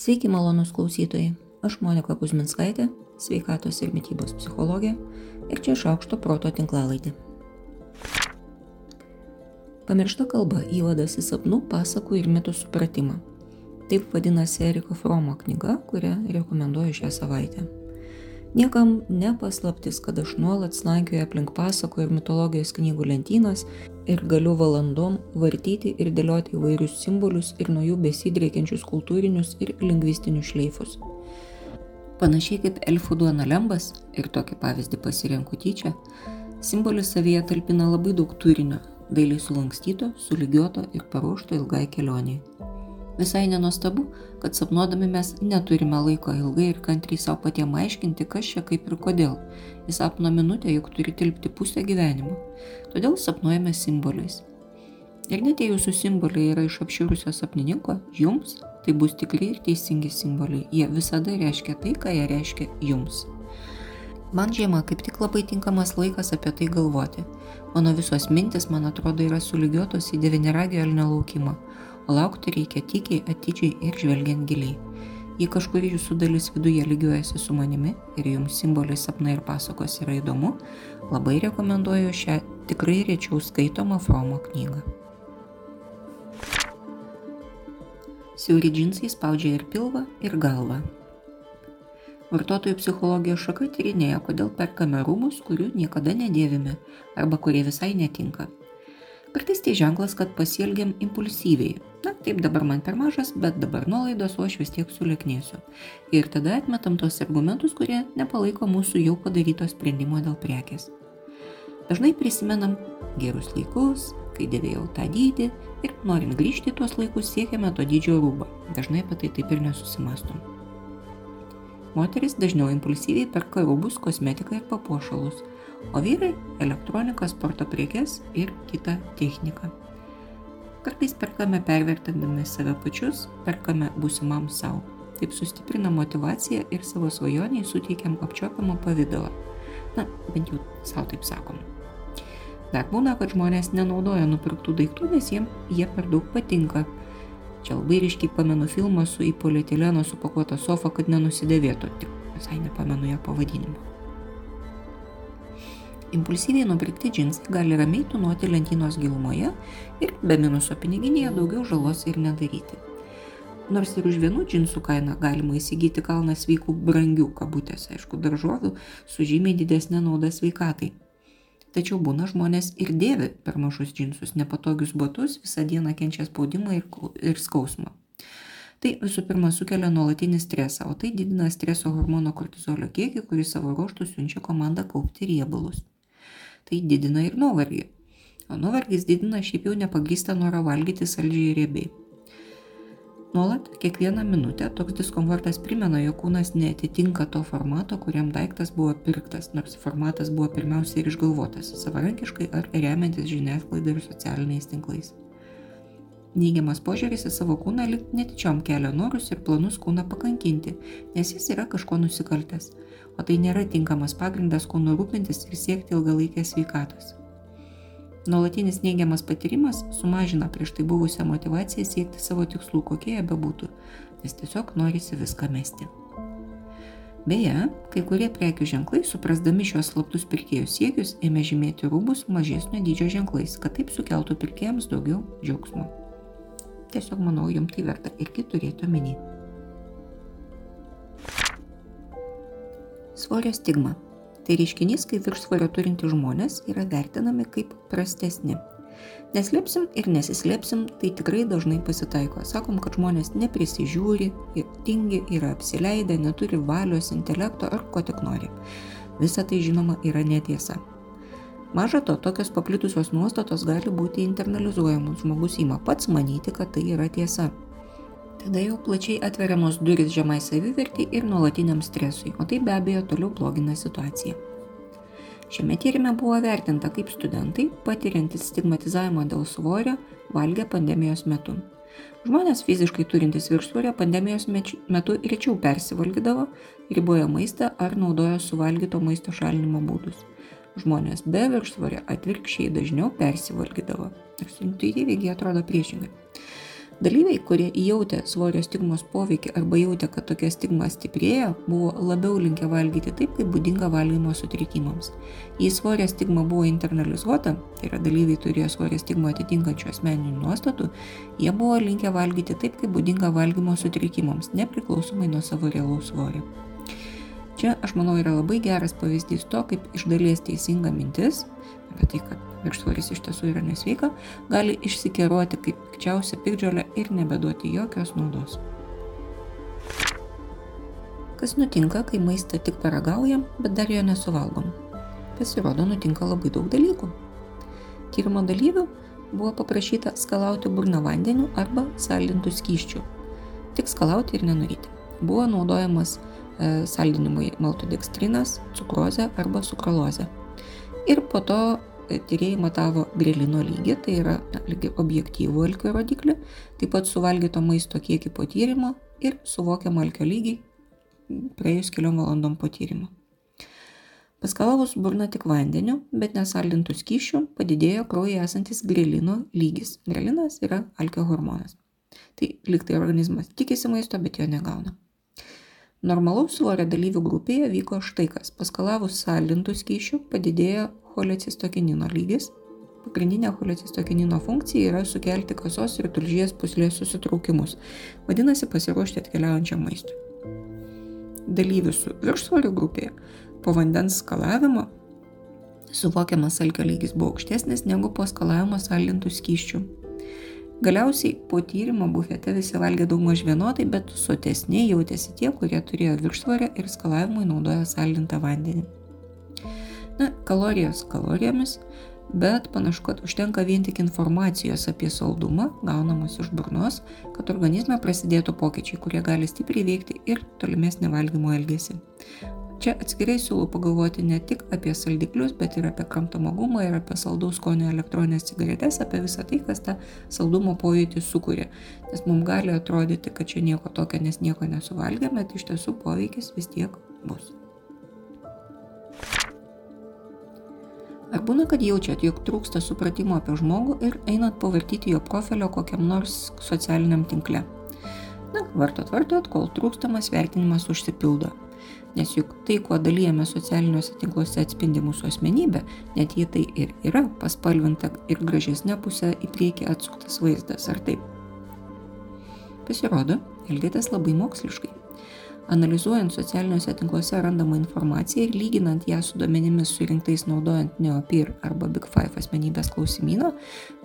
Sveiki malonus klausytojai, aš Monika Kuzminskaitė, sveikatos ir mytybos psichologė ir čia šaukšto proto tinklalaidė. Pamiršta kalba įvadas į sapnų, pasakų ir mitų supratimą. Taip vadinasi Eriko Fromo knyga, kurią rekomenduoju šią savaitę. Niekam nepaslaptis, kad aš nuolat slankioju aplink pasako ir mitologijos knygų lentynas ir galiu valandom vartyti ir dėlioti įvairius simbolius ir nuo jų besidriekiančius kultūrinius ir lingvistinius šleifus. Panašiai kaip elfų duona lembas, ir tokį pavyzdį pasirenku tyčia, simbolis savyje talpina labai daug turinio, dailiai sulankstyto, sulygiuoto ir paruošto ilgai kelioniai. Visai nenostabu, kad sapnuodami mes neturime laiko ilgai ir kantriai savo patiems aiškinti, kas čia kaip ir kodėl. Į sapno minutę juk turi tilpti pusę gyvenimo. Todėl sapnuojame simboliais. Ir net jei jūsų simboliai yra iš apšiūrusio sapnininko, jums tai bus tikri ir teisingi simboliai. Jie visada reiškia tai, ką jie reiškia jums. Man žiema kaip tik labai tinkamas laikas apie tai galvoti. Mano visos mintis, man atrodo, yra sulygiuotos į deviniragio elnio laukimą, laukti reikia tykiai, atidžiai ir žvelgiant giliai. Jei kažkuri jūsų dalis viduje lygiuojasi su manimi ir jums simboliai sapnai ir pasakos yra įdomu, labai rekomenduoju šią tikrai rečiau skaitomą Fromo knygą. Siauri džinsai spaudžia ir pilvą, ir galvą. Vartotojų psichologijos šaka tyrinėja, kodėl perkame rūmus, kurių niekada nedėvime arba kurie visai netinka. Kartais tai ženklas, kad pasielgiam impulsyviai. Na, taip dabar man per mažas, bet dabar nuolaidos, o aš vis tiek sulėknėsiu. Ir tada atmetam tos argumentus, kurie nepalaiko mūsų jau padaryto sprendimo dėl prekės. Dažnai prisimenam gerus laikus, kai dėvėjau tą dydį ir norint grįžti į tuos laikus siekiame to dydžio rūbą. Dažnai apie tai taip ir nesusimastom. Moteris dažniau impulsyviai perka rūbus, kosmetiką ir papuošalus, o vyrai - elektroniką, sporto prekes ir kitą techniką. Kartais perkame pervertindami save pačius, perkame būsimam savo. Taip sustiprina motivaciją ir savo svajoniai suteikiam apčiopiamą pavydalą. Na, bent jau savo taip sakom. Dar būna, kad žmonės nenaudoja nupirktų daiktų, nes jiems jie per daug patinka. Čia labai ryškiai pamenu filmą su į polietileno supakuota sofa, kad nenusidėvėtų, tik visai nepamenu ją pavadinimą. Impulsyviai nupirkti džinsai gali ramiai tunuoti lentynos gilumoje ir be minuso piniginėje daugiau žalos ir nedaryti. Nors ir už vienų džinsų kainą galima įsigyti kalną sveikų brangių kabutės, aišku, daržovių su žymiai didesnė nauda sveikatai. Tačiau būna žmonės ir dėvi per mažus džinsus, nepatogius batus, visą dieną kenčia spaudimą ir, ir skausmą. Tai visų pirma sukelia nuolatinį stresą, o tai didina streso hormono kortizolio kiekį, kuris savo ruoštų siunčia komandą kaupti riebalus tai didina ir nuovargį. O nuovargis didina šiaip jau nepagrįstą norą valgyti saldžiai riebiai. Nuolat, kiekvieną minutę toks diskomfortas primena, jog kūnas netitinka to formato, kuriam daiktas buvo pirktas, nors formatas buvo pirmiausia ir išgalvotas, savarankiškai ar remiantis žiniasklaida ir socialiniais tinklais. Neigiamas požiūris į savo kūną lik netičiom kelia norus ir planus kūną pakankinti, nes jis yra kažko nusikaltęs o tai nėra tinkamas pagrindas kūnu rūpintis ir siekti ilgalaikės sveikatos. Nuolatinis neigiamas patyrimas sumažina prieš tai buvusią motivaciją siekti savo tikslų, kokie jie bebūtų, nes tiesiog norisi viską mesti. Beje, kai kurie prekių ženklai, suprasdami šios slaptus pirkėjų siekius, ėmė žymėti rūbus mažesnio dydžio ženklais, kad taip sukeltų pirkėjams daugiau džiaugsmo. Tiesiog manau, jums tai verta irgi turėti omeny. Svorio stigma. Tai reiškinys, kai viršsvorio turintys žmonės yra vertinami kaip prastesni. Neslėpsim ir nesislėpsim, tai tikrai dažnai pasitaiko. Sakom, kad žmonės neprisižiūri, tingi, yra apsileidę, neturi valios, intelekto ar ko tik nori. Visa tai žinoma yra netiesa. Maža to, tokios paplitusios nuostatos gali būti internalizuojamos. Žmogus įma pats manyti, kad tai yra tiesa. Tada jau plačiai atveriamos duris žemai savivertį ir nuolatiniam stresui, o tai be abejo toliau blogina situaciją. Šiame tyrime buvo vertinta, kaip studentai, patiriantys stigmatizavimą dėl svorio, valgė pandemijos metu. Žmonės fiziškai turintys viršsvorio pandemijos metu rečiau persivalgydavo, ribojo maistą ar naudojo suvalgyto maisto šalinimo būdus. Žmonės be viršsvorio atvirkščiai dažniau persivalgydavo. Nors intuityviai atrodo priešingai. Dalyviai, kurie jautė svorio stigmos poveikį arba jautė, kad tokia stigma stiprėja, buvo labiau linkę valgyti taip, kaip būdinga valgymo sutrikimams. Jei svorio stigma buvo internalizuota, tai yra dalyviai turėjo svorio stigmą atitinkančių asmeninių nuostatų, jie buvo linkę valgyti taip, kaip būdinga valgymo sutrikimams, nepriklausomai nuo savo realaus svorio. Čia, aš manau, yra labai geras pavyzdys to, kaip iš dalies teisinga mintis apie tai, kad viršsvoris iš tiesų yra nesveika, gali išsikeruoti kaip pikčiausia pikdžiolė ir nebeduoti jokios naudos. Kas nutinka, kai maistą tik paragaujam, bet dar jo nesuvalgom? Pasirodo, nutinka labai daug dalykų. Tyrimo dalyvių buvo paprašyta skalauti burną vandeniu arba saldintų skyščių. Tik skalauti ir nenuryti. Buvo naudojamas e, saldinimui maltodekstrinas, cukrozė arba sukralozė. Ir po to tyrėjai matavo grelino lygį, tai yra na, objektyvų alkio rodiklį, taip pat suvalgyto maisto kiekį po tyrimo ir suvokiamą alkio lygį praėjus keliom valandom po tyrimo. Paskalavus burną tik vandeniu, bet nesaldintų skyšių, padidėjo kraujyje esantis grelino lygis. Grelinas yra alkio hormonas. Tai liktai organizmas tikisi maisto, bet jo negauna. Normalaus svorio dalyvių grupėje vyko štai kas. Paskalavus saldintų skyšių padidėjo cholecistokinino lygis. Pagrindinė cholecistokinino funkcija yra sukelti kasos ir tulžies puslės susitraukimus. Vadinasi, pasiruošti atkeliaujančiam maistui. Dalyvių su viršsvorio grupėje po vandens skalavimo suvokiamas alkio lygis buvo aukštesnis negu po skalavimo saldintų skyščių. Galiausiai po tyrimo bufete visi valgė daugmaž vienodai, bet sotesniai jautėsi tie, kurie turėjo viršsvorę ir skalavimui naudojo saldintą vandenį. Na, kalorijos kalorijomis, bet panašu, kad užtenka vien tik informacijos apie saldumą gaunamos iš burnos, kad organizme prasidėtų pokyčiai, kurie gali stipriai veikti ir tolimesnį valgymo elgesį. Čia atskirai siūlau pagalvoti ne tik apie saldiklius, bet ir apie kramtomą gumą ir apie saldaus skonio elektroninės cigaretės, apie visą tai, kas tą saldumo pojūtį sukuria. Nes mums gali atrodyti, kad čia nieko tokio, nes nieko nesuvalgėme, bet iš tiesų poveikis vis tiek bus. Ar būna, kad jaučiat, jog trūksta supratimo apie žmogų ir einat pavartyti jo profilio kokiam nors socialiniam tinkle? Na, vartot, vartot, kol trūkstamas vertinimas užsipildo. Nes juk tai, kuo dalyjame socialiniuose tinkluose atspindi mūsų asmenybę, net jei tai ir yra paspalvinta ir gražesnė pusė į priekį atsuktas vaizdas, ar taip? Pasirodo, elgėtės labai moksliškai. Analizuojant socialiniuose tinkluose randamą informaciją ir lyginant ją su duomenimis surinktais naudojant Neopir arba Big Five asmenybės klausimyną,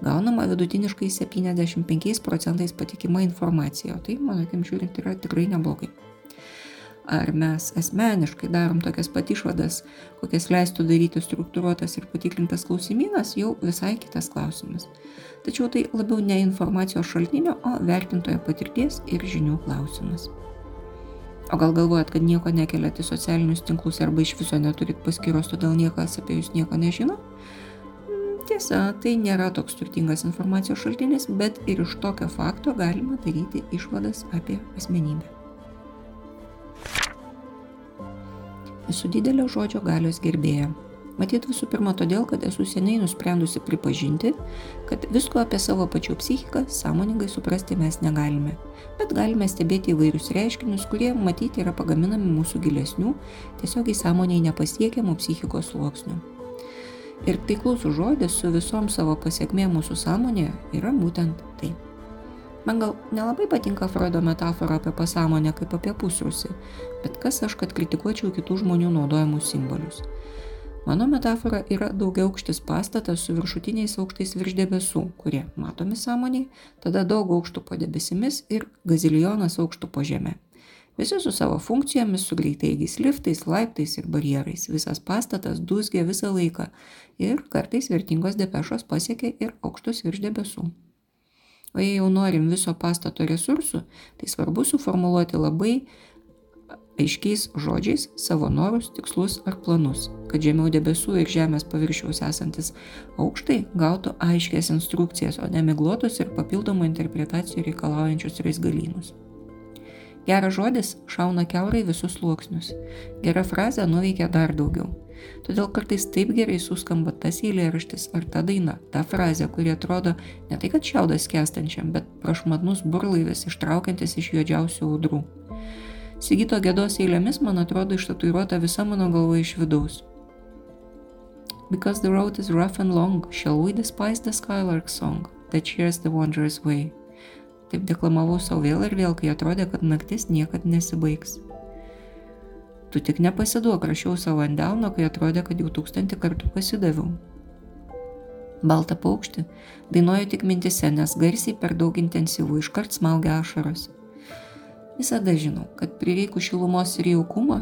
gaunama vidutiniškai 75 procentais patikima informacija, o tai, mano akim žiūrint, yra tikrai neblogai. Ar mes asmeniškai darom tokias pat išvadas, kokias leistų daryti struktūruotas ir patikrintas klausimynas, jau visai kitas klausimas. Tačiau tai labiau ne informacijos šaltinio, o vertintojo patirties ir žinių klausimas. O gal galvojat, kad nieko nekeliat į socialinius tinklus arba iš viso neturit paskyros, todėl niekas apie jūs nieko nežino? Mm, tiesa, tai nėra toks turtingas informacijos šaltinis, bet ir iš tokio fakto galima daryti išvadas apie asmenybę. Esu didelio žodžio galios gerbėja. Matyt visų pirma todėl, kad esu seniai nusprendusi pripažinti, kad visko apie savo pačių psichiką sąmoningai suprasti mes negalime, bet galime stebėti įvairius reiškinius, kurie matyti yra pagaminami mūsų gilesnių, tiesiog į sąmoniai nepasiekiamų psichikos sluoksnių. Ir taiklus žodis su visom savo pasiekmė mūsų sąmonėje yra būtent tai. Man gal nelabai patinka Freudo metafora apie pasąmonę kaip apie pusrusį, bet kas aš, kad kritikuočiau kitų žmonių naudojamus simbolius. Mano metafora yra daugiaaukštis pastatas su viršutiniais aukštais virš debesų, kurie matomi sąmoniai, tada daug aukštų po debesimis ir gazilijonas aukštų po žemė. Visi su savo funkcijomis, su greitaigiais liftais, laiptais ir barjerais. Visas pastatas dūzgia visą laiką ir kartais vertingos depešos pasiekia ir aukštus virš debesų. O jei jau norim viso pastato resursų, tai svarbu suformuoluoti labai aiškiais žodžiais savo norus, tikslus ar planus, kad žemiau debesų ir žemės paviršiaus esantis aukštai gautų aiškės instrukcijas, o ne miglotus ir papildomų interpretacijų reikalaujančius raizgalynus. Geras žodis šauna keurai visus sluoksnius. Gera frazė nuveikia dar daugiau. Todėl kartais taip gerai suskamba tas eilėraštis ar ta daina, ta frazė, kuri atrodo ne tai, kad šiaudas kestančiam, bet prašmatnus burlaivis ištraukiantis iš juodžiausių audrų. Sigito gėdos eilėmis, man atrodo, ištatuiruota visa mano galva iš vidaus. Because the road is rough and long, shall we despise the skylark song that cheers the wanderer's way? Taip deklamavau savo vėl ir vėl, kai atrodė, kad naktis niekad nesibaigs. Tu tik nepasiduok, rašiau savo ant delno, kai atrodė, kad jau tūkstantį kartų pasidaviau. Baltą paukštį dainuoju tik mintise, nes garsiai per daug intensyvų iškart smaugia ašaros. Visada žinau, kad prireikus šilumos ir jaukumo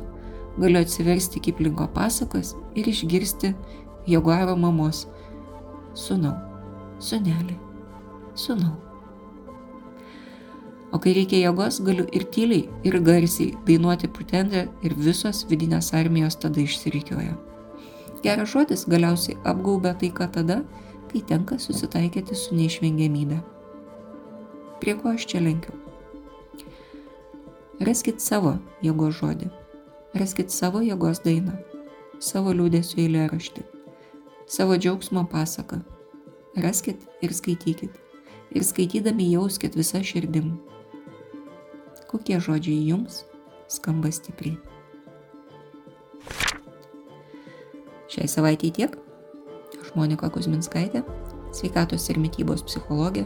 galiu atsiversti Kiplingo pasakas ir išgirsti Jogaro mamos. Sūnau, sunelį, sūnau. O kai reikia jėgos, galiu ir tyliai, ir garsiai dainuoti Pretender ir visos vidinės armijos tada išsirikioja. Geras žodis galiausiai apgaubia taika tada, kai tenka susitaikyti su neišvengiamybė. Prie ko aš čia lenkiu? Raskit savo jėgos žodį, raskit savo jėgos dainą, savo liūdėsio eilėraštį, savo džiaugsmo pasaką. Raskit ir skaitykit. Ir skaitydami jauskit visą širdim kokie žodžiai jums skamba stipriai. Šiai savaitai tiek. Aš Monika Kuzminskaitė, sveikatos ir mytybos psichologė,